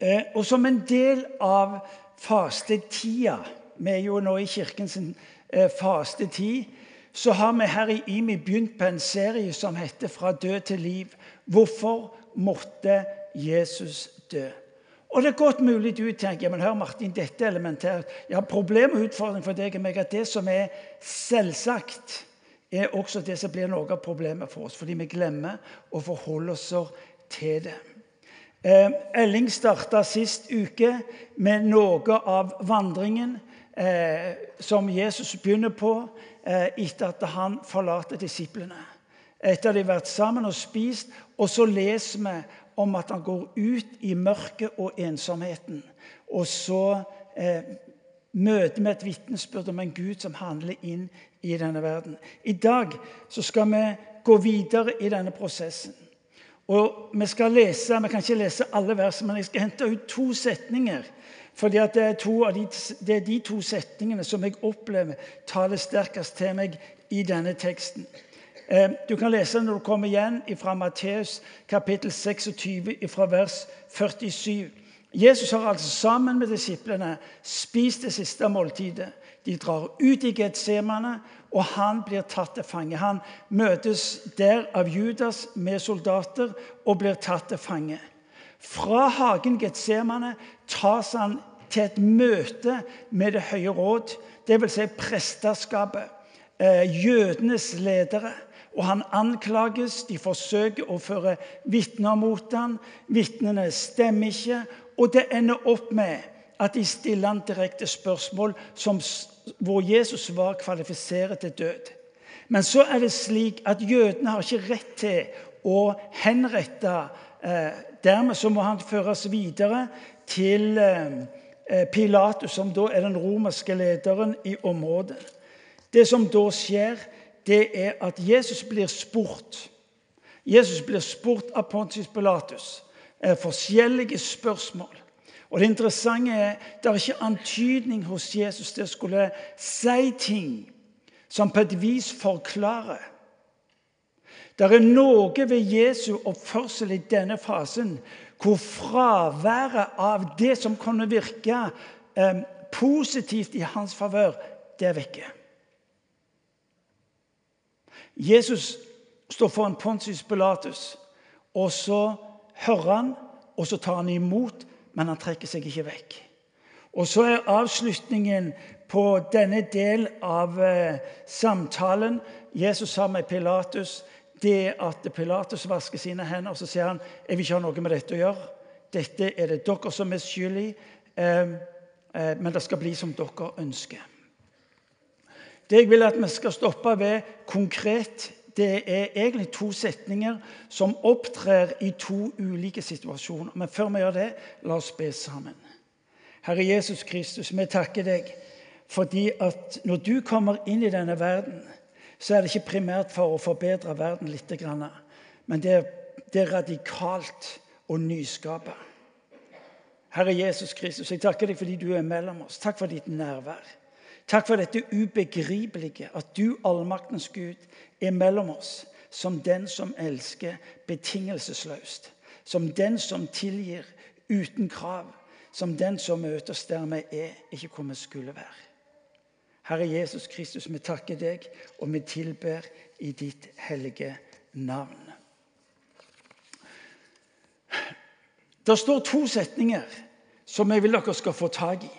Eh, og som en del av fastetida Vi er jo nå i kirkens eh, fastetid. Så har vi her i IMI begynt på en serie som heter 'Fra død til liv'. Hvorfor måtte Jesus dø? Og Det er godt mulig du tenker ja, men hør Martin, dette er elementært. Ja, Problemet og utfordringen for deg og meg at det som er selvsagt, er også det som blir noe av problemet for oss. Fordi vi glemmer å forholde oss til det. Eh, Elling starta sist uke med noe av vandringen eh, som Jesus begynner på eh, etter at han forlater disiplene. Etter at de har vært sammen og spist. Og så leser vi om at han går ut i mørket og ensomheten. Og så eh, møter vi et vitnesbyrd om en Gud som handler inn i denne verden. I dag så skal vi gå videre i denne prosessen. Og Vi skal lese, vi kan ikke lese alle versene, men jeg skal hente ut to setninger. fordi det er, de, det er de to setningene som jeg opplever taler sterkest til meg i denne teksten. Eh, du kan lese når du kommer igjen fra Matteus kapittel 26, fra vers 47. Jesus har altså sammen med disiplene spist det siste måltidet. De drar ut i Getsemane, og han blir tatt til fange. Han møtes der av Judas med soldater og blir tatt til fange. Fra hagen Getsemane tas han til et møte med Det høye råd, dvs. Si presteskapet, eh, jødenes ledere. Og han anklages, de forsøker å føre vitner mot ham. Vitnene stemmer ikke, og det ender opp med at de stiller han direkte spørsmål som, hvor Jesus var kvalifisert til død. Men så er det slik at jødene har ikke rett til å henrette eh, Dermed så må han føres videre til eh, Pilatus, som da er den romerske lederen i området. Det som da skjer, det er at Jesus blir spurt. Jesus blir spurt av Pontius Pilatus. Eh, forskjellige spørsmål. Og Det interessante er det er ikke antydning hos Jesus til å skulle si ting som på et vis forklarer. Det er noe ved Jesu oppførsel i denne fasen hvor fraværet av det som kunne virke eh, positivt i hans favør, det er vekke. Jesus står foran Pontius Pilatus, og så hører han, og så tar han imot men han trekker seg ikke vekk. Og så er avslutningen på denne del av eh, samtalen Jesus sa med Pilatus, det at Pilatus vasker sine hender og så sier han, jeg vil ikke ha noe med dette å gjøre. Dette er det dere som er skyld i, eh, eh, men det skal bli som dere ønsker. Det jeg vil at vi skal stoppe ved konkret det er egentlig to setninger som opptrer i to ulike situasjoner. Men før vi gjør det, la oss be sammen. Herre Jesus Kristus, vi takker deg fordi at når du kommer inn i denne verden, så er det ikke primært for å forbedre verden litt, men det er, det er radikalt å nyskape. Herre Jesus Kristus, jeg takker deg fordi du er mellom oss. Takk for ditt nærvær. Takk for dette ubegripelige, at du, allmaktens Gud, er mellom oss som den som elsker betingelsesløst. Som den som tilgir uten krav. Som den som møter oss der vi er, ikke hvor vi skulle være. Herre Jesus Kristus, vi takker deg, og vi tilber i ditt hellige navn. Det står to setninger som jeg vil dere skal få tak i.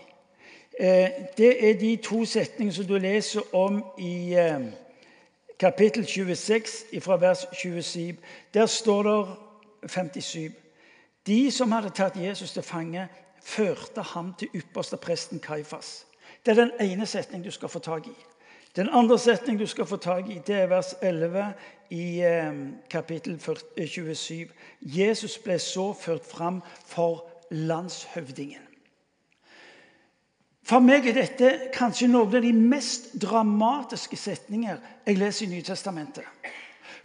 Eh, det er de to setningene som du leser om i eh, kapittel 26, fra vers 27. Der står det 57. De som hadde tatt Jesus til fange, førte ham til ypperste presten Kaifas. Det er den ene setningen du skal få tak i. Den andre setningen du skal få tak i, det er vers 11 i eh, kapittel 27. Jesus ble så ført fram for landshøvdingen. For meg er dette kanskje noen av de mest dramatiske setninger jeg leser i Nytestamentet.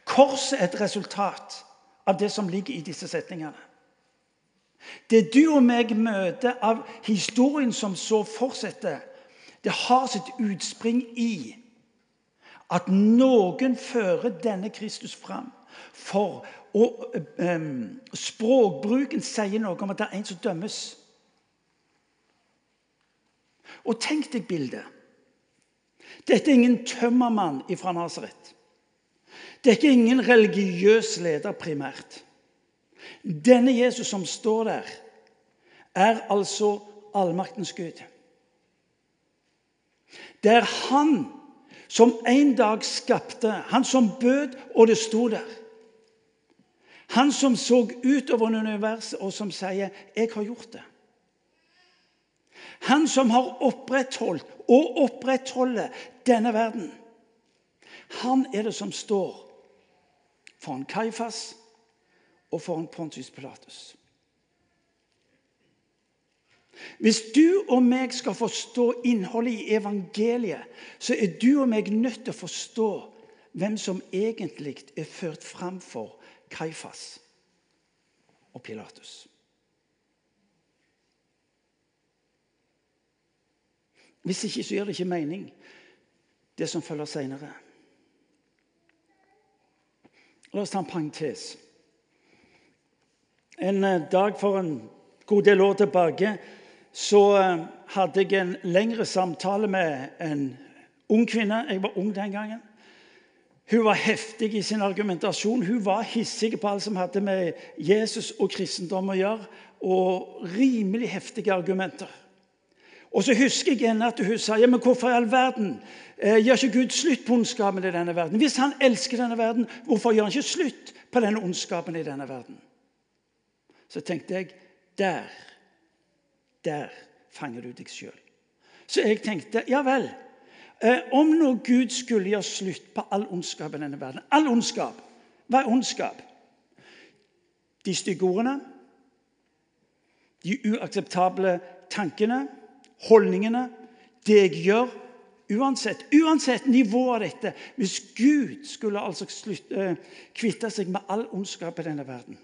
Korset er et resultat av det som ligger i disse setningene. Det du og meg møter av historien som så fortsetter, det har sitt utspring i at noen fører denne Kristus fram for Og um, språkbruken sier noe om at det er en som dømmes. Og tenk deg bildet. Dette er ingen tømmermann fra Nasaret. Det er ikke ingen religiøs leder primært. Denne Jesus som står der, er altså allmaktens Gud. Det er han som en dag skapte, han som bød, og det sto der. Han som så utover universet, og som sier 'Jeg har gjort det'. Han som har opprettholdt og opprettholder denne verden. Han er det som står foran Kaifas og foran Pontius Pilatus. Hvis du og meg skal forstå innholdet i evangeliet, så er du og meg nødt til å forstå hvem som egentlig er ført fram for Kaifas og Pilatus. Hvis ikke så gir det ikke mening, det som følger seinere. La oss ta en parentes. En eh, dag for en god del år tilbake så eh, hadde jeg en lengre samtale med en ung kvinne. Jeg var ung den gangen. Hun var heftig i sin argumentasjon. Hun var hissig på alt som hadde med Jesus og kristendom å gjøre, og rimelig heftige argumenter. Og så husker jeg henne at hun sa ja, men hvorfor i all verden eh, gjør ikke Gud slutt på ondskapen i denne verden? Hvis han elsker denne verden, hvorfor gjør han ikke slutt på denne ondskapen i denne verden? Så tenkte jeg der, der fanger du deg sjøl. Så jeg tenkte ja vel. Eh, om nå Gud skulle gjøre slutt på all ondskap i denne verden All ondskap. Hva er ondskap? De stygge ordene, de uakseptable tankene holdningene, det jeg gjør. Uansett, uansett nivået av dette. Hvis Gud skulle altså slutte, eh, kvitte seg med all ondskap i denne verden,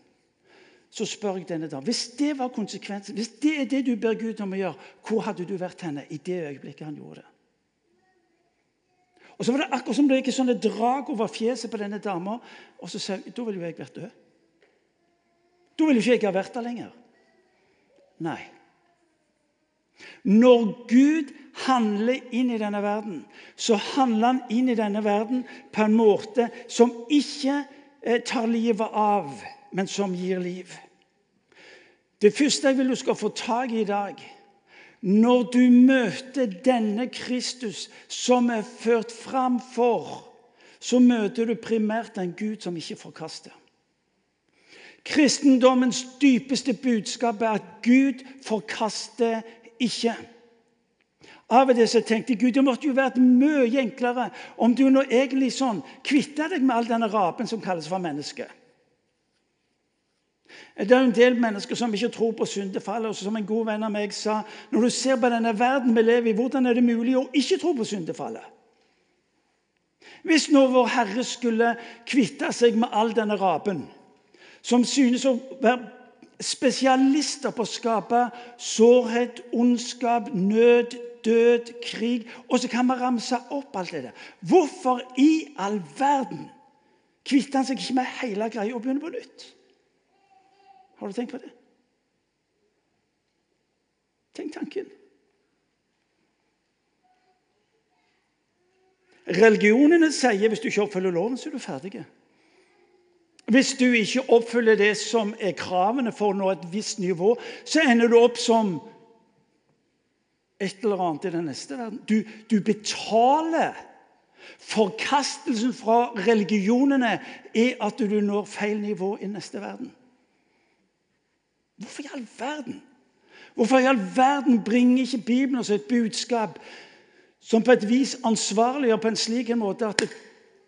så spør jeg denne da, Hvis det var konsekvensen, hvis det er det du ber Gud om å gjøre, hvor hadde du vært henne i det øyeblikket han gjorde det? Og så var det akkurat som det gikk sånne drag over fjeset på denne dama. Og så sa jeg da ville jo jeg vært død. Da ville ikke jeg ha vært der lenger. Nei. Når Gud handler inn i denne verden, så handler han inn i denne verden på en måte som ikke eh, tar livet av, men som gir liv. Det første jeg vil du skal få tak i i dag Når du møter denne Kristus som er ført fram for, så møter du primært en Gud som ikke forkaster. Kristendommens dypeste budskap er at Gud forkaster ikke. Av og til så tenkte jeg Gud, det måtte jo vært mye enklere om du nå egentlig sånn kvitta deg med all denne rapen som kalles for menneske. Det er en del mennesker som ikke tror på syndefallet. og Som en god venn av meg sa når du ser på denne verden vi lever i, hvordan er det mulig å ikke tro på syndefallet? Hvis nå Vår Herre skulle kvitte seg med all denne rapen, som synes å være spesialister på å skape sårhet, ondskap, nød, død, krig. Og så kan vi ramse opp alt det der. Hvorfor i all verden kvitter han seg ikke med hele greia og begynner på nytt? Har du tenkt på det? Tenk tanken. Religionene sier hvis du ikke oppfølger loven, så er du ferdig. Hvis du ikke oppfyller det som er kravene for å nå et visst nivå, så ender du opp som et eller annet i den neste verden. Du, du betaler. Forkastelsen fra religionene er at du når feil nivå i neste verden. Hvorfor i all verden? Hvorfor i all verden bringer ikke Bibelen oss et budskap som på et vis ansvarliggjør på en slik måte at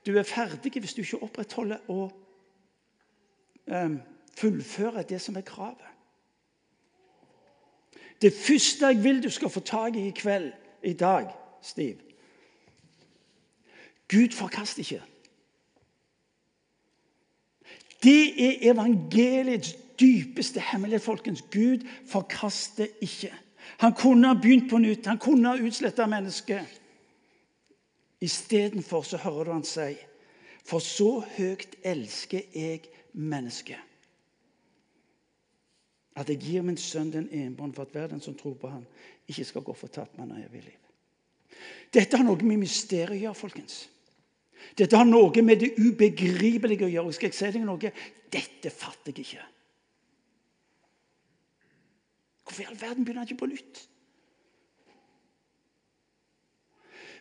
du er ferdig hvis du ikke opprettholder og fullføre det som er kravet. Det første jeg vil du skal få tak i i kveld, i dag, Stiv Gud forkaster ikke. Det er evangeliets dypeste hemmelighet, folkens. Gud forkaster ikke. Han kunne ha begynt på nytt, han kunne ha utsletta mennesket. Istedenfor så hører du han si For så høyt elsker jeg menneske. At jeg gir min sønn den enbånd for at hver den som tror på ham, ikke skal gå fortapt, men ha evig liv. Dette har noe med mysteriet å gjøre, folkens. Dette har noe med det ubegripelige å gjøre. Skal jeg si deg noe? Dette fatter jeg ikke. Hvorfor i all verden begynner han ikke på nytt?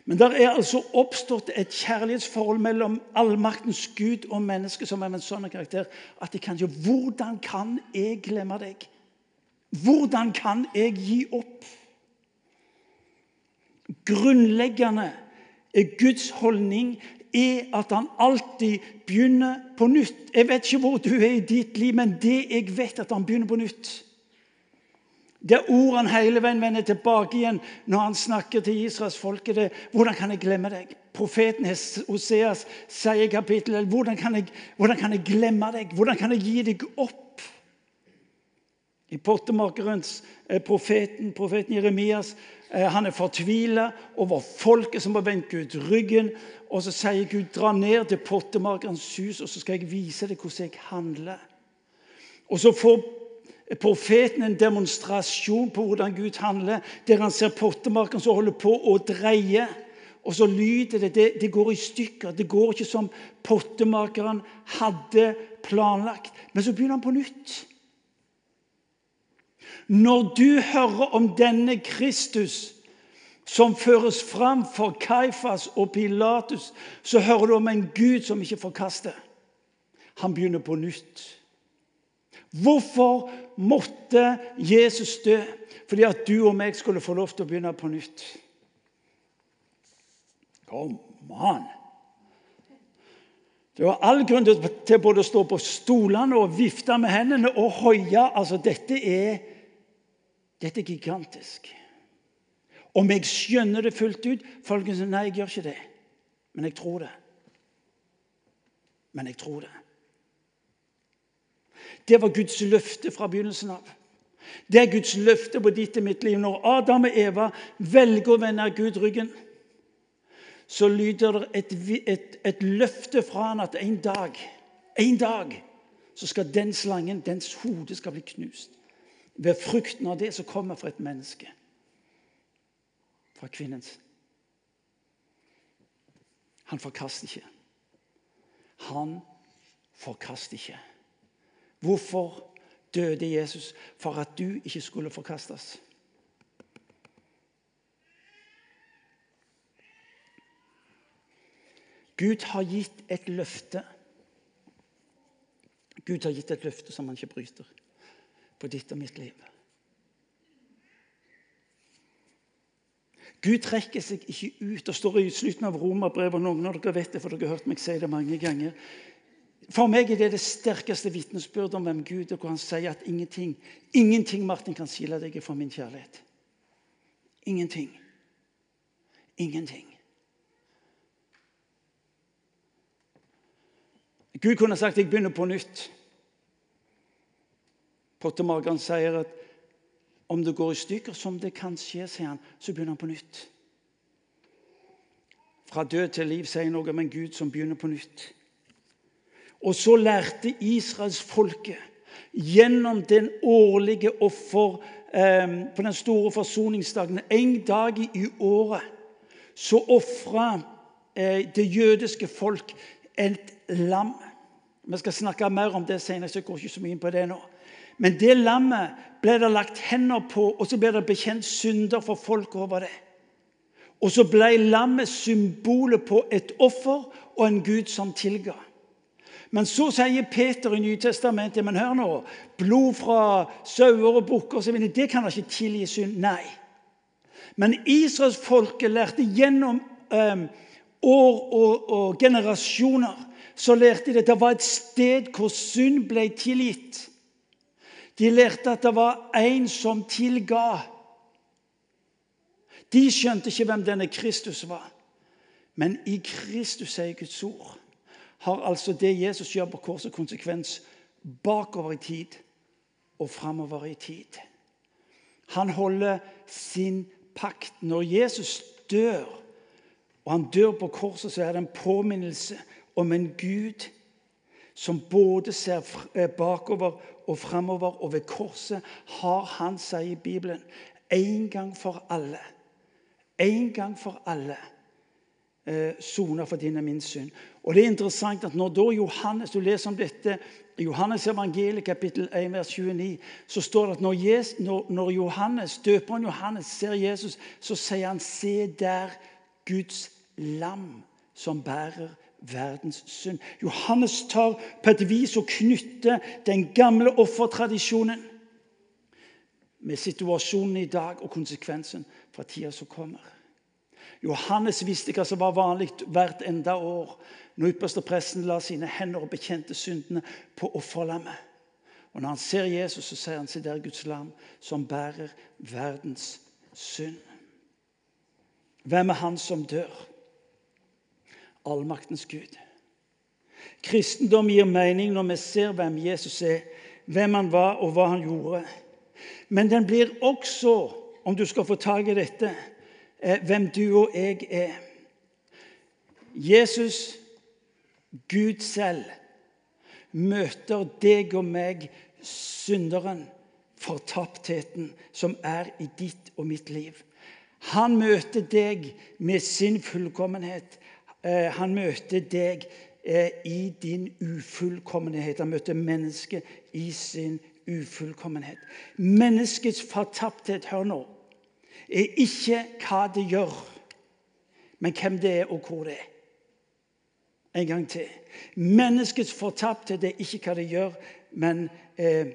Men det er altså oppstått et kjærlighetsforhold mellom allmaktens Gud og mennesket som er av en sånn karakter at jeg kan jo Hvordan kan jeg glemme deg? Hvordan kan jeg gi opp? Grunnleggende er Guds holdning er at han alltid begynner på nytt. Jeg vet ikke hvor du er i ditt liv, men det jeg vet, at han begynner på nytt. Det ord han hele veien vender tilbake igjen når han snakker til Israels folk. det, Hvordan kan jeg glemme deg? Profeten Oseas sier i kapittel 11 hvordan kan, jeg, hvordan kan jeg glemme deg? Hvordan kan jeg gi deg opp? I pottemakerens eh, profeten, profeten Jeremias eh, han er fortvila over folket som har vendt Gud ryggen. Og så sier Gud, 'Dra ned til pottemakerens hus, og så skal jeg vise deg hvordan jeg handler.' Og så får profeten en demonstrasjon på hvordan Gud handler, der han ser pottemarken som holder på å dreie. Og så lyder det, det Det går i stykker. Det går ikke som pottemakeren hadde planlagt. Men så begynner han på nytt. Når du hører om denne Kristus som føres fram for Kaifas og Pilatus, så hører du om en Gud som ikke forkaster. Han begynner på nytt. Hvorfor måtte Jesus dø? Fordi at du og meg skulle få lov til å begynne på nytt. Kom an! Det var all grunn til både å stå på stolene og vifte med hendene og hoie. Altså, dette er, dette er gigantisk. Om jeg skjønner det fullt ut Folkens, Nei, jeg gjør ikke det. Men jeg tror det. Men jeg tror det. Det var Guds løfte fra begynnelsen av. Det er Guds løfte på ditt og mitt liv. Når Adam og Eva velger å vende Gud ryggen, så lyder det et, et, et løfte fra han at en dag, en dag så skal den slangen, dens hode, skal bli knust. Ved frukten av det som kommer fra et menneske. Fra kvinnens. Han forkaster ikke. Han forkaster ikke. Hvorfor døde Jesus? For at du ikke skulle forkastes. Gud har gitt et løfte. Gud har gitt et løfte som han ikke bryter på ditt og mitt liv. Gud trekker seg ikke ut. Det står i slutten av romerbrevet, noen av dere vet det, for dere har hørt meg si det mange ganger. For meg er det det sterkeste vitnesbyrdet om hvem Gud er, hvor han sier at ingenting ingenting Martin, kan skille deg fra min kjærlighet. Ingenting. Ingenting. Gud kunne sagt 'jeg begynner på nytt'. Pottemakeren sier at om det går i stykker, som det kan skje, sier han, så begynner han på nytt. Fra død til liv sier noe om en Gud som begynner på nytt. Og så lærte israelsfolket gjennom den årlige offer eh, på den store forsoningsdagen En dag i året så ofra eh, det jødiske folk et lam. Vi skal snakke mer om det senere, så jeg går ikke så mye inn på det nå. Men det lammet ble det lagt hender på, og så ble det bekjent synder for folk over det. Og så ble lammet symbolet på et offer og en Gud som tilga. Men så sier Peter i Nytestamentet men hør nå, blod fra sauer og bukker det kan da ikke tilgi synd. Nei. Men israelsfolket lærte gjennom um, år og, og, generasjoner så lærte de at det var et sted hvor synd ble tilgitt. De lærte at det var en som tilga. De skjønte ikke hvem denne Kristus var. Men i Kristus sier Guds ord har altså det Jesus gjør på korset, konsekvens bakover i tid og framover i tid. Han holder sin pakt. Når Jesus dør, og han dør på korset, så er det en påminnelse om en Gud som både ser eh, bakover og framover, og ved korset har han, sier Bibelen, en gang for alle En gang for alle eh, sona for din og min synd. Og det er interessant at når da Johannes, Du leser om dette i Johannes evangeliet kapittel 1, vers 29, så står det at når, Jesus, når, når Johannes, døperen Johannes ser Jesus, så sier han Se der Guds lam som bærer verdens synd. Johannes tar på et vis og knytter den gamle offertradisjonen med situasjonen i dag og konsekvensen fra tida som kommer. Johannes visste hva som var vanlig hvert enda år når ypperstepresten la sine hender og bekjente syndene på offerlammet. Og Når han ser Jesus, så sier han seg der Guds lam som bærer verdens synd. Hvem er han som dør? Allmaktens Gud. Kristendom gir mening når vi ser hvem Jesus er, hvem han var, og hva han gjorde. Men den blir også, om du skal få tak i dette, hvem du og jeg er. Jesus, Gud selv, møter deg og meg, synderen, fortaptheten som er i ditt og mitt liv. Han møter deg med sin fullkommenhet. Eh, han møter deg eh, i din ufullkommenhet. Han møter mennesket i sin ufullkommenhet. Menneskets fortapthet, hør nå, er ikke hva det gjør, men hvem det er, og hvor det er. En gang til. Menneskets fortapthet er ikke hva det gjør, men eh,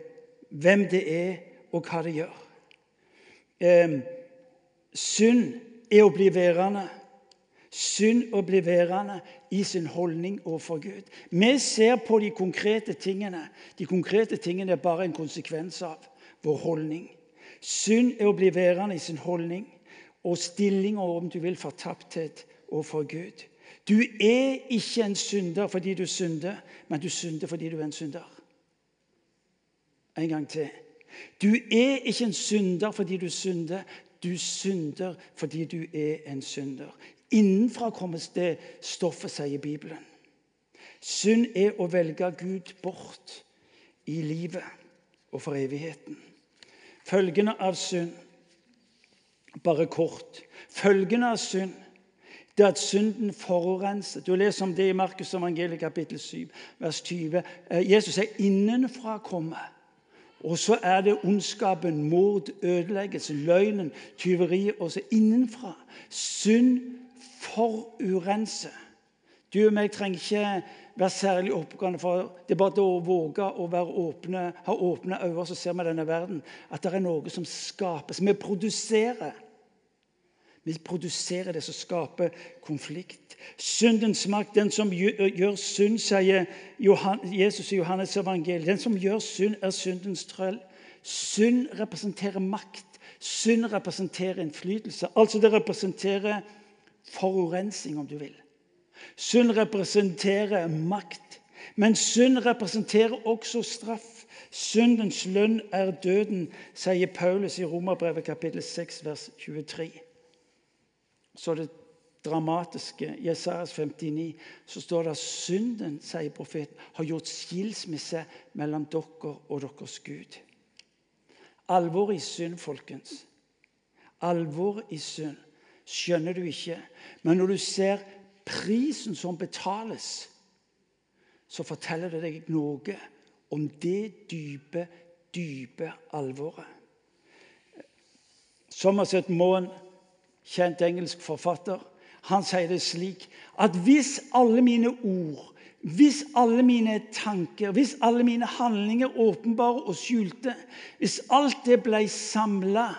hvem det er, og hva det gjør. Eh, synd er å bli værende synd å bli værende i sin holdning overfor Gud. Vi ser på de konkrete tingene. De konkrete tingene er bare en konsekvens av vår holdning. Synd er å bli værende i sin holdning og stilling og om du vil fortapthet overfor Gud. Du er ikke en synder fordi du synder, men du synder fordi du er en synder. En gang til. Du er ikke en synder fordi du synder. Du synder fordi du er en synder. Innenfra kommer det stoffet, sier Bibelen. Synd er å velge Gud bort i livet og for evigheten. Følgende av synd Bare kort. Følgene av synd det er at synden forurenser. Du leser om det i Markus evangeliet kapittel 7, vers 20. Eh, Jesus er innenfra kommet. Og så er det ondskapen, mord, ødeleggelse, løgnen, tyveriet også innenfra. Synd forurenser. Du og meg trenger ikke være særlig oppegående. Det er bare å våge å åpne, ha åpne øyne, så ser vi denne verden. At det er noe som skapes. Vi produserer. Vi produserer det som skaper konflikt. Syndens makt, den som gjør synd, sier Jesus i Johannes evangeliet. Den som gjør synd, er syndens trøll. Synd representerer makt. Synd representerer innflytelse. Altså det representerer forurensning, om du vil. Synd representerer makt, men synd representerer også straff. Syndens lønn er døden, sier Paulus i Romerbrevet kapittel 6, vers 23. Så det dramatiske i Jesajas 59 så står det at synden, sier profeten, har gjort skilsmisse mellom dere og deres Gud. Alvoret i synd, folkens. Alvoret i synd skjønner du ikke. Men når du ser prisen som betales, så forteller det deg noe om det dype, dype alvoret. Somerset Maugham, kjent engelsk forfatter, han sier det slik at hvis alle mine ord, hvis alle mine tanker, hvis alle mine handlinger åpenbare og skjulte, hvis alt det ble samla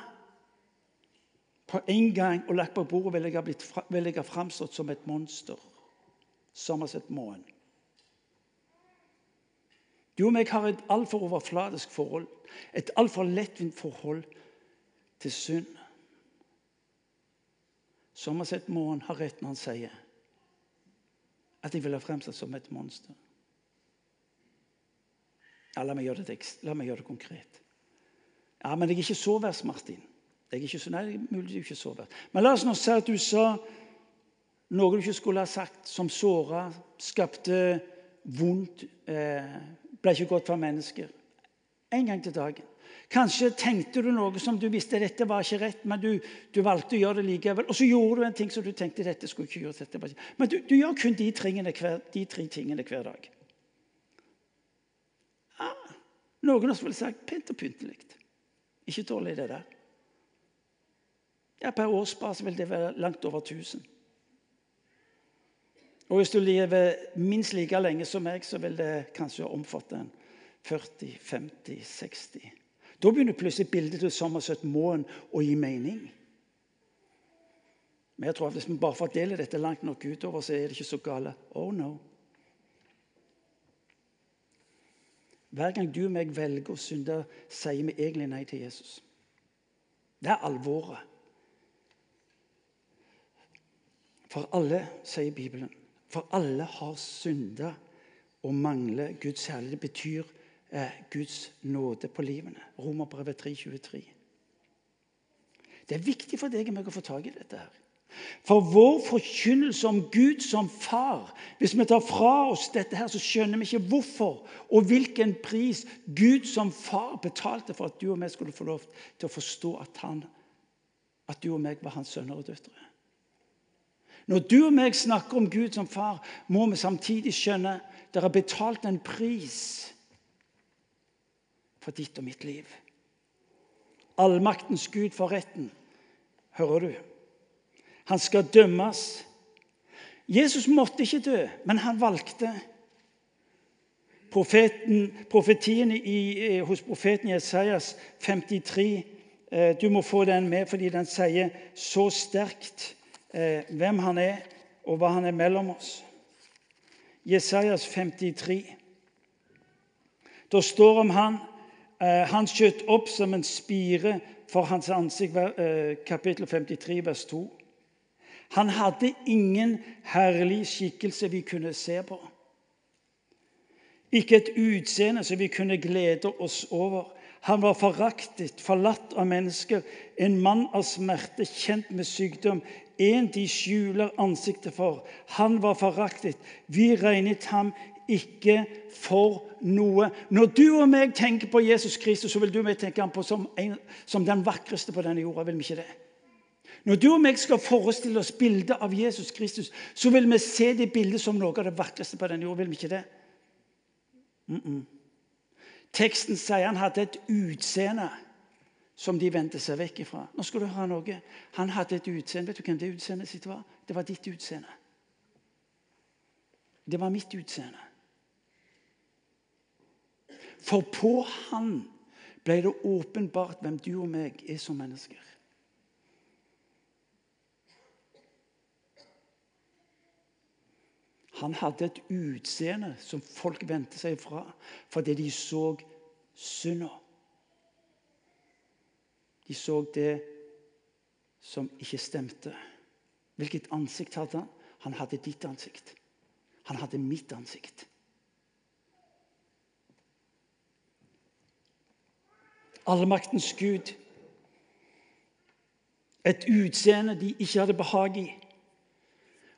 på en gang og lagt på bordet, ville jeg, blitt, ville jeg ha framstått som et monster. Somerset månen. Du og jeg har et altfor overfladisk forhold, et altfor lettvint forhold til synd. Somersett månen har rett når han sier at jeg ville ha fremstått som et monster. Ja, la, meg gjøre det, la meg gjøre det konkret. Ja, Men jeg er ikke så verst, Martin. Jeg er ikke så, nei, mulig du ikke så det. Men la oss nå si at du sa noe du ikke skulle ha sagt, som såra, skapte vondt eh, ble ikke godt for mennesker. En gang til dagen. Kanskje tenkte du noe som du visste dette var ikke rett, men du, du valgte å gjøre det likevel. Og så gjorde du en ting som du tenkte dette skulle ikke gjøres. Dette. Men du, du gjør kun de, hver, de, tre tingene hver dag. Ja, noen av oss ville sagt pent og pyntelig. Ikke dårlig, det der. Ja, Per årsbasis vil det være langt over 1000. Og hvis du lever minst like lenge som meg, så vil det kanskje omfatte en 40, 50, 60 da begynner plutselig bildet til Sommersøt Moen å gi mening. Men jeg tror at hvis vi bare fordeler dette langt nok utover, så er det ikke så gale. Oh no. Hver gang du og meg velger å synde, sier vi egentlig nei til Jesus. Det er alvoret. For alle, sier Bibelen, for alle har synda og mangler Guds kjærlighet. Det betyr eh, Guds nåde på livene. Romerbrevet 3,23. Det er viktig for deg og meg å få tak i dette. her. For vår forkynnelse om Gud som far Hvis vi tar fra oss dette, her, så skjønner vi ikke hvorfor og hvilken pris Gud som far betalte for at du og meg skulle få lov til å forstå at, han, at du og meg var hans sønner og døtre. Når du og meg snakker om Gud som far, må vi samtidig skjønne det er betalt en pris for ditt og mitt liv. Allmaktens Gud for retten. Hører du? Han skal dømmes. Jesus måtte ikke dø, men han valgte. Profeten, profetien i, hos profeten Jesajas 53 eh, Du må få den med, fordi den sier så sterkt eh, hvem han er, og hva han er mellom oss. Jesajas 53. Da står om han Eh, han skjøt opp som en spire for hans ansikt, eh, kapittel 53, vers 2. Han hadde ingen herlig skikkelse vi kunne se på. Ikke et utseende som vi kunne glede oss over. Han var foraktet, forlatt av mennesker, en mann av smerte, kjent med sykdom, en de skjuler ansiktet for. Han var foraktet. Vi regnet ham ikke for noe. Når du og meg tenker på Jesus Kristus, så vil du og meg tenke ham på som, en, som den vakreste på denne jorda. vil vi ikke det? Når du og meg skal forestille oss bildet av Jesus Kristus, så vil vi se det bildet som noe av det vakreste på denne jorda. Vil vi ikke det? Mm -mm. Teksten sier han hadde et utseende som de vendte seg vekk ifra. Nå skal du ha noe. Han hadde et utseende. Vet du hvem det utseendet sitt var? Det var ditt utseende. Det var mitt utseende. For på han ble det åpenbart hvem du og meg er som mennesker. Han hadde et utseende som folk vendte seg fra fordi de så synda. De så det som ikke stemte. Hvilket ansikt hadde han? Han hadde ditt ansikt. Han hadde mitt ansikt. allmaktens Gud. Et utseende de ikke hadde behag i.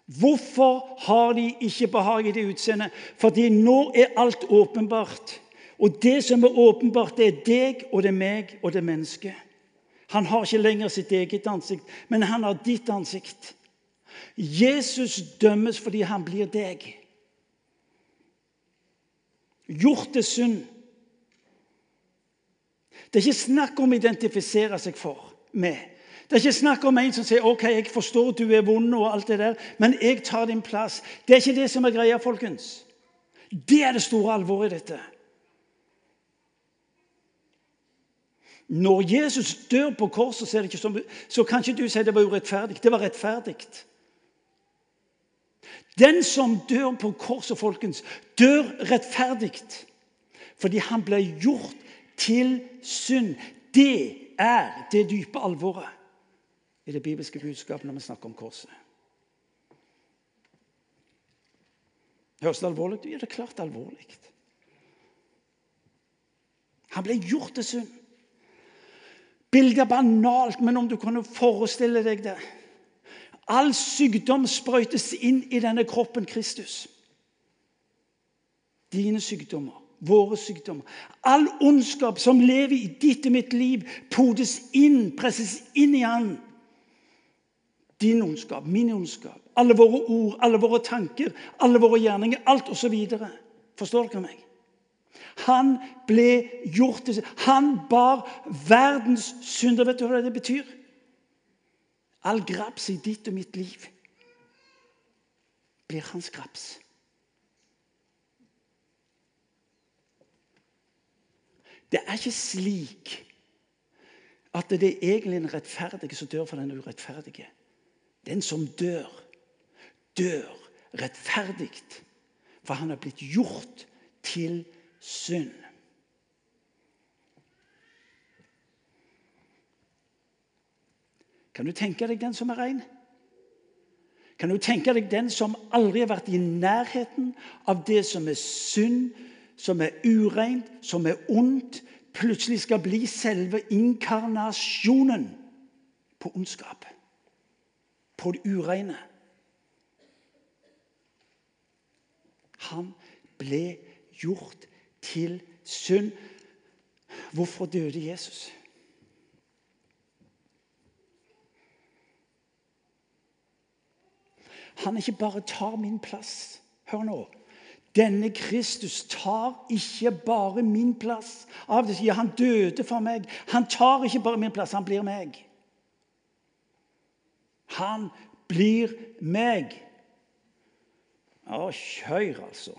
Hvorfor har de ikke behag i det utseendet? Fordi nå er alt åpenbart. Og det som er åpenbart, det er deg, og det er meg, og det er mennesket. Han har ikke lenger sitt eget ansikt, men han har ditt ansikt. Jesus dømmes fordi han blir deg. Gjort til synd det er ikke snakk om å identifisere seg for med. Det er ikke snakk om en som sier ok, jeg forstår du er vond, og alt det der, men jeg tar din plass. Det er ikke det som er greia, folkens. Det er det store alvoret i dette. Når Jesus dør på korset, så, ikke som, så kan ikke du si det var urettferdig. Det var rettferdig. Den som dør på korset, folkens, dør rettferdig fordi han ble gjort til synd. Det er det dype alvoret i det bibelske budskapet når vi snakker om korset. Høres det alvorlig ut? Ja, det er klart alvorlig. Han ble gjort til synd. Bildet er banalt, men om du kunne forestille deg det All sykdom sprøytes inn i denne kroppen Kristus. dine sykdommer, våre sykdommer. All ondskap som lever i ditt og mitt liv, podes inn, presses inn i Han. Din ondskap, min ondskap, alle våre ord, alle våre tanker, alle våre gjerninger, alt osv. Forstår dere meg? Han ble gjort til Han bar verdens synder. Vet du hva det betyr? All graps i ditt og mitt liv blir hans graps. Det er ikke slik at det er egentlig en rettferdige som dør for den urettferdige. Den som dør, dør rettferdig, for han er blitt gjort til synd. Kan du tenke deg den som er rein? Kan du tenke deg den som aldri har vært i nærheten av det som er synd, som er ureint, som er ondt, plutselig skal bli selve inkarnasjonen på ondskap? På det ureine. Han ble gjort til synd. Hvorfor døde Jesus? Han ikke bare tar min plass. Hør nå. Denne Kristus tar ikke bare min plass. Av det sier han døde for meg. Han tar ikke bare min plass, han blir meg. Han blir meg. Å, kjør, altså.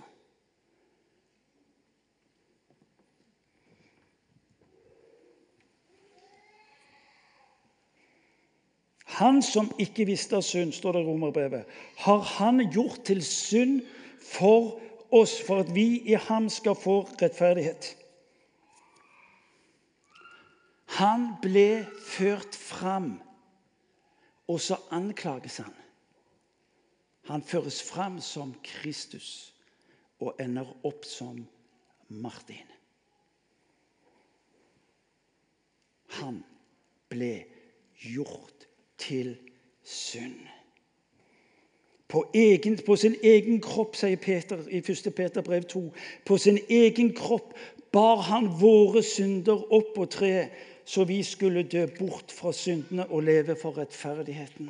Han som ikke visste av synd, står det i Romerbrevet, har han gjort til synd for oss, for at vi i ham skal få rettferdighet. Han ble ført fram, og så anklages han. Han føres fram som Kristus og ender opp som Martin. Han ble gjort til synd. På, egen, på sin egen kropp, sier Peter i 1. Peter brev 2, på sin egen kropp bar han våre synder opp på treet, så vi skulle dø bort fra syndene og leve for rettferdigheten.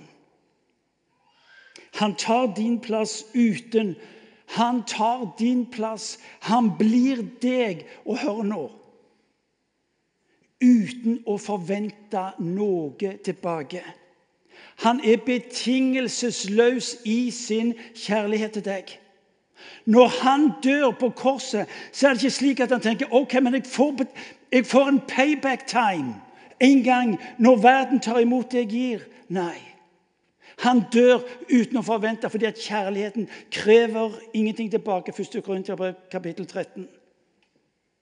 Han tar din plass uten. Han tar din plass. Han blir deg. Og hør nå Uten å forvente noe tilbake. Han er betingelsesløs i sin kjærlighet til deg. Når han dør på korset, så er det ikke slik at han tenker ok, men jeg får, jeg får en payback time en gang når verden tar imot det jeg gir. Nei. Han dør uten å forvente, fordi at kjærligheten krever ingenting tilbake. 1. Korinterbrev kapittel 13.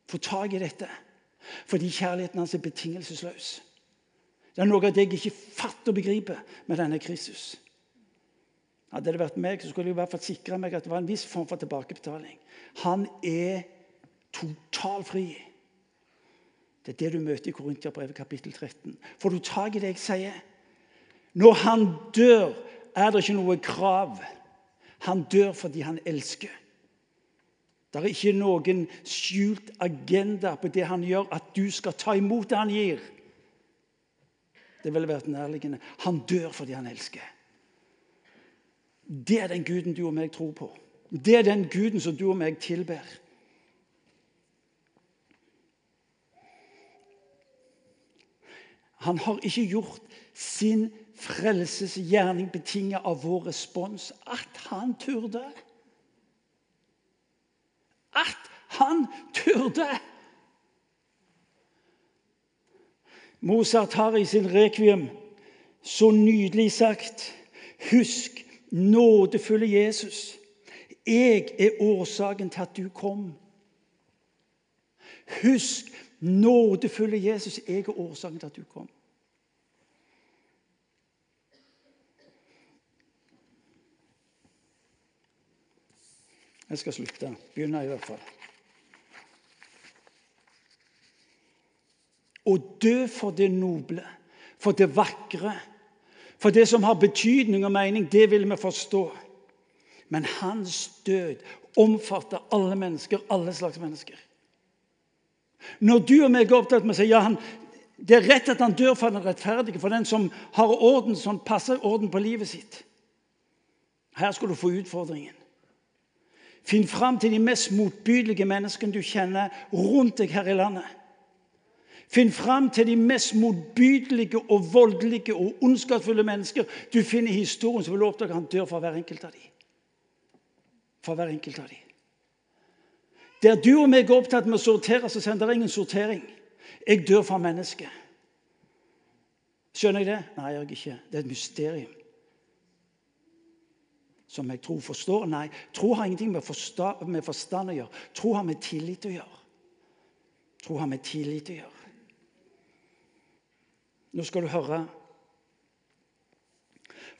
Få tak i dette. Fordi kjærligheten hans er betingelsesløs. Det er noe av det jeg ikke fatter og begriper med denne Kristus. Hadde det vært meg, så skulle jeg i hvert fall sikre meg at det var en viss form for tilbakebetaling. Han er totalfri. Det er det du møter i Korintiabrevet kapittel 13. Får du tak i det jeg sier? Når han dør, er det ikke noe krav. Han dør fordi han elsker. Det er ikke noen skjult agenda på det han gjør, at du skal ta imot det han gir. Det ville vært nærliggende. Han dør fordi han elsker. Det er den guden du og meg tror på. Det er den guden som du og meg tilber. Han har ikke gjort sin frelsesgjerning betinget av vår respons. At han turde. At han turde! Mozart har i sin rekviem så nydelig sagt Husk, nådefulle Jesus, jeg er årsaken til at du kom. Husk, nådefulle Jesus, jeg er årsaken til at du kom. Jeg skal slutte. Begynne, i hvert fall. Å dø for det noble, for det vakre, for det som har betydning og mening, det vil vi forstå. Men hans død omfatter alle mennesker, alle slags mennesker. Når du og meg er opptatt med å si ja, han, det er rett at han dør for den rettferdige, for den som har orden, som passer orden på livet sitt. Her skal du få utfordringen. Finn fram til de mest motbydelige menneskene du kjenner rundt deg her i landet. Finn fram til de mest motbydelige og voldelige og ondskapsfulle mennesker du finner i historien, som vil oppdage han dør for hver enkelt av dem. For hver enkelt av dem. Der du og meg er opptatt med å sortere, så sender det ingen sortering. Jeg dør for mennesket. Skjønner jeg det? Nei, jeg gjør ikke. Det er et mysterium som jeg tror forstår. Nei, tro har ingenting med forstand å gjøre. Tro har med tillit å gjøre. Tro har med tillit å gjøre. Nå skal du høre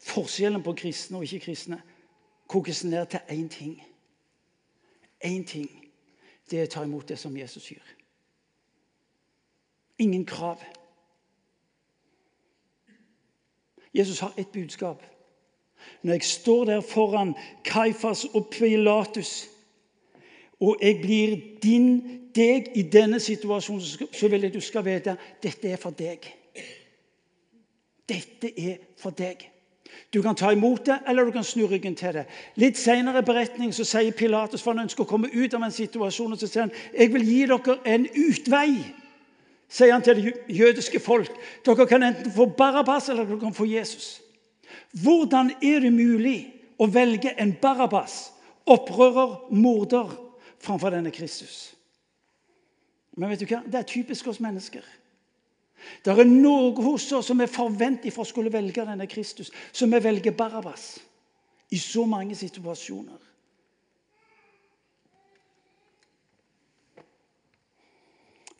Forskjellen på kristne og ikke-kristne kokes ned til én ting. Én ting. Det er å ta imot det som Jesus gjør. Ingen krav. Jesus har ett budskap. Når jeg står der foran Kaifas og Pilatus, og jeg blir din, deg i denne situasjonen, så vil jeg du skal vite dette er for deg. Dette er for deg. Du kan ta imot det, eller du kan snu ryggen til det. Litt senere i beretning så sier Pilatus for han ønsker å komme ut av en situasjon og så sier han, jeg vil gi dere en utvei. Sier han til det jødiske folk. Dere kan enten få Barabbas eller dere kan få Jesus. Hvordan er det mulig å velge en Barabbas, opprører, morder, framfor denne Kristus? Men vet du hva? Det er typisk oss mennesker. Det er noe hos oss som vi forventer for å skulle velge denne Kristus, som vi velger Barabbas i så mange situasjoner.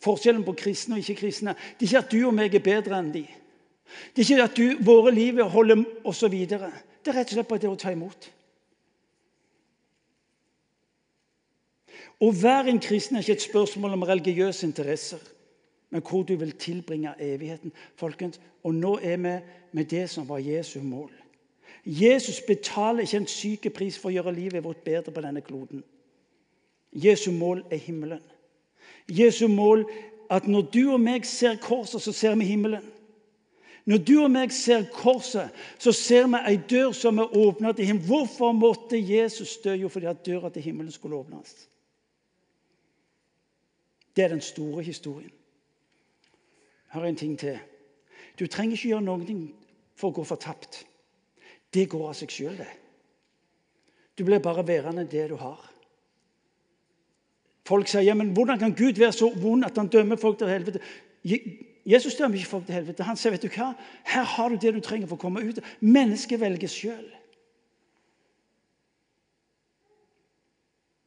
Forskjellen på kristne og ikke-kristne det er ikke at du og meg er bedre enn de. Det er ikke at du, våre liv holder osv. Det er rett og slett bare det å ta imot. Å være en kristen er ikke et spørsmål om religiøse interesser, men hvor du vil tilbringe evigheten. Folkens, Og nå er vi med det som var Jesu mål. Jesus betaler ikke en syk pris for å gjøre livet vårt bedre på denne kloden. Jesu mål er himmelen. Jesu mål at når du og meg ser korset, så ser vi himmelen. Når du og meg ser korset, så ser vi ei dør som er åpna til himmelen. Hvorfor måtte Jesus dø? Jo, fordi at døra til himmelen skulle åpnes. Det er den store historien. Er en ting til. Du trenger ikke gjøre noe for å gå fortapt. Det går av seg sjøl, det. Du blir bare værende det du har. Folk sier ja, men hvordan kan Gud være så vond at han dømmer folk til helvete? Jesus dømmer ikke folk til helvete. Han sier vet du hva? her har du det du trenger for å komme ut. Mennesket velger sjøl.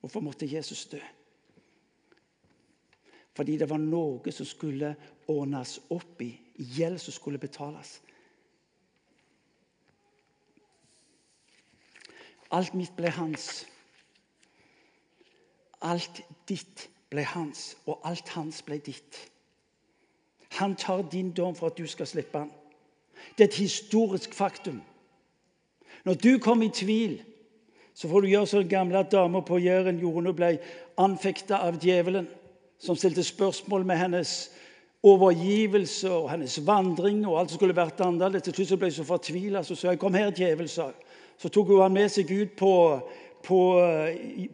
Hvorfor måtte Jesus dø? Fordi det var noe som skulle ordnes opp i. Gjeld som skulle betales. Alt mitt ble hans. Alt ditt ble hans, og alt hans ble ditt. Han tar din dom for at du skal slippe han. Det er et historisk faktum. Når du kommer i tvil, så får du gjøre som den gamle dama på Jæren gjorde hun ble anfekta av djevelen, som stilte spørsmål med hennes overgivelse og hennes vandring og alt som skulle vært annerledes. Til slutt ble hun så fortvila så sa 'Kom her, djevel', sa Så tok hun han med seg ut på på,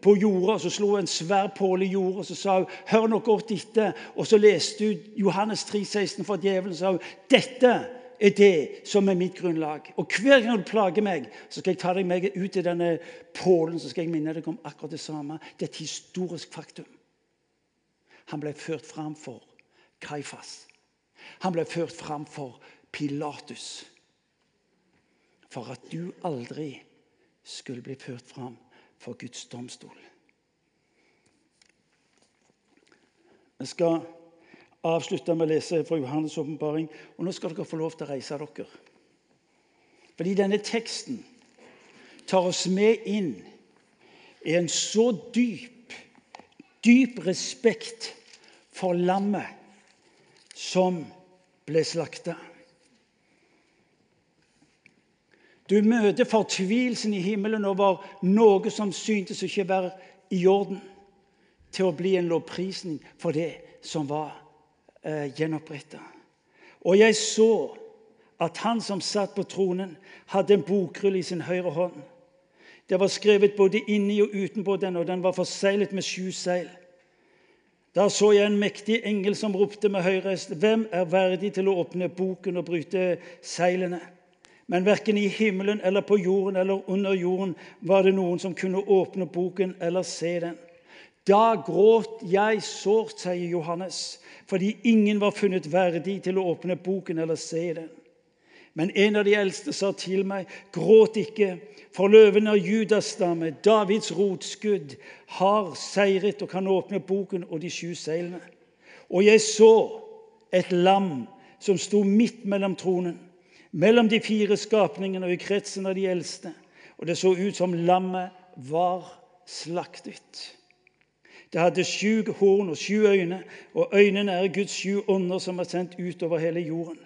på jorda, så slo hun en svær påle i jorda så sa hun, 'Hør nå godt etter.' Og så leste hun Johannes 3, 16 for djevelen. sa hun, 'Dette er det som er mitt grunnlag.' Og hver gang du plager meg, så skal jeg ta deg med ut i denne pålen så skal jeg minne deg om akkurat det samme. Det er et historisk faktum. Han ble ført fram for Kaifas. Han ble ført fram for Pilatus. For at du aldri skulle bli ført fram for Guds domstol. Vi skal avslutte med å lese fra Johannes' åpenbaring. Og nå skal dere få lov til å reise dere. Fordi denne teksten tar oss med inn i en så dyp, dyp respekt for lammet som ble slakta. Du møter fortvilelsen i himmelen over noe som syntes ikke være i orden til å bli en lovprisning for det som var eh, gjenoppretta. Og jeg så at han som satt på tronen, hadde en bokrull i sin høyre hånd. Det var skrevet både inni og utenpå den, og den var forseglet med sju seil. Da så jeg en mektig engel som ropte med høyrest, Hvem er verdig til å åpne boken og bryte seilene? Men verken i himmelen eller på jorden eller under jorden var det noen som kunne åpne boken eller se den. Da gråt jeg sårt, sier Johannes, fordi ingen var funnet verdig til å åpne boken eller se den. Men en av de eldste sa til meg, gråt ikke, for løven av Judas stamme, Davids rotskudd, har seiret og kan åpne boken og de sju seilene. Og jeg så et lam som sto midt mellom tronen mellom de fire skapningene og i kretsen av de eldste. Og det så ut som lammet var slaktet. Det hadde sju horn og sju øyne, og øynene er Guds sju ånder som er sendt ut over hele jorden.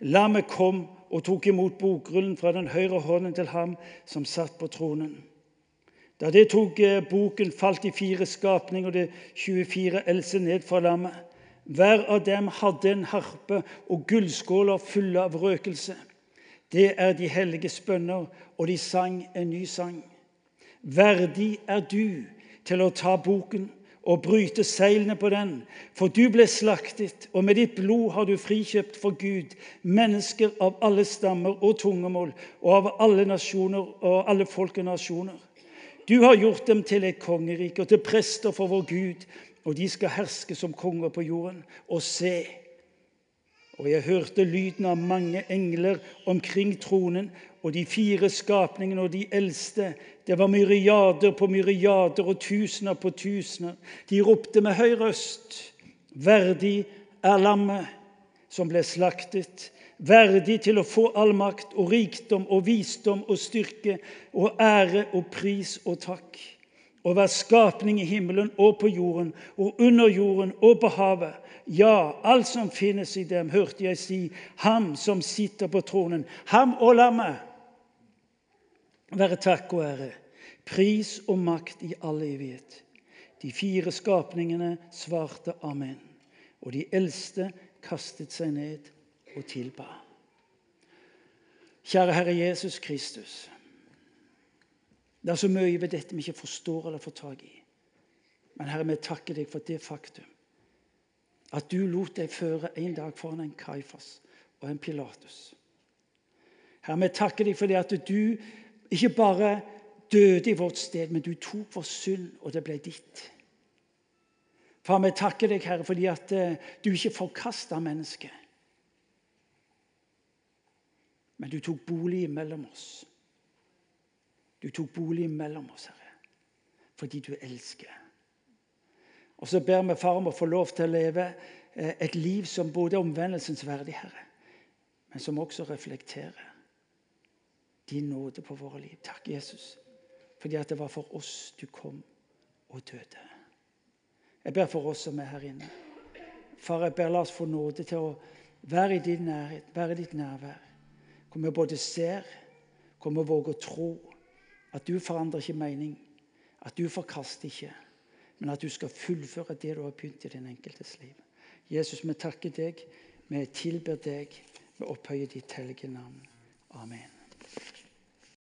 Lammet kom og tok imot bokrullen fra den høyre hånden til ham som satt på tronen. Da det tok eh, boken, falt de fire skapninger og de 24 eldste ned fra lammet. Hver av dem hadde en harpe og gullskåler fulle av røkelse. Det er de helliges bønner, og de sang en ny sang. Verdig er du til å ta boken og bryte seilene på den, for du ble slaktet, og med ditt blod har du frikjøpt for Gud mennesker av alle stammer og tungemål og av alle nasjoner og alle folk og nasjoner. Du har gjort dem til et kongerike og til prester for vår Gud, og de skal herske som konger på jorden. Og se, og jeg hørte lyden av mange engler omkring tronen og de fire skapningene og de eldste. Det var myriader på myriader og tusener på tusener. De ropte med høy røst. Verdig er lammet som ble slaktet. Verdig til å få all makt og rikdom og visdom og styrke og ære og pris og takk og hver skapning i himmelen og på jorden og under jorden og på havet. Ja, alt som finnes i dem, hørte jeg si, ham som sitter på tronen, ham og lammet. Være takk og ære, pris og makt i all evighet. De fire skapningene svarte amen, og de eldste kastet seg ned og tilba. Kjære Herre Jesus Kristus. Det er så mye ved dette vi ikke forstår eller får tak i. Men Herre, vi takker deg for det faktum at du lot deg føre en dag foran en Kaifas og en Pilatus. Herre, vi takker deg for det at du ikke bare døde i vårt sted, men du tok vår synd, og det ble ditt. Far, vi takker deg, Herre, fordi at eh, du ikke forkasta mennesket. Men du tok bolig mellom oss. Du tok bolig mellom oss, Herre, fordi du elsker. Og så ber vi Far om å få lov til å leve eh, et liv som både er omvendelsens verdig, Herre, men som også reflekterer din nåde på våre liv. Takk, Jesus, fordi at det var for oss du kom og døde. Jeg ber for oss som er her inne. Far, jeg ber la oss få nåde til å være i din nærhet, være i ditt nærvær. Hvor vi både ser, hvor vi våger å tro at du forandrer ikke mening, at du forkaster ikke, men at du skal fullføre det du har begynt i din enkeltes liv. Jesus, vi takker deg, vi tilber deg, vi opphøyer ditt hellige navn. Amen.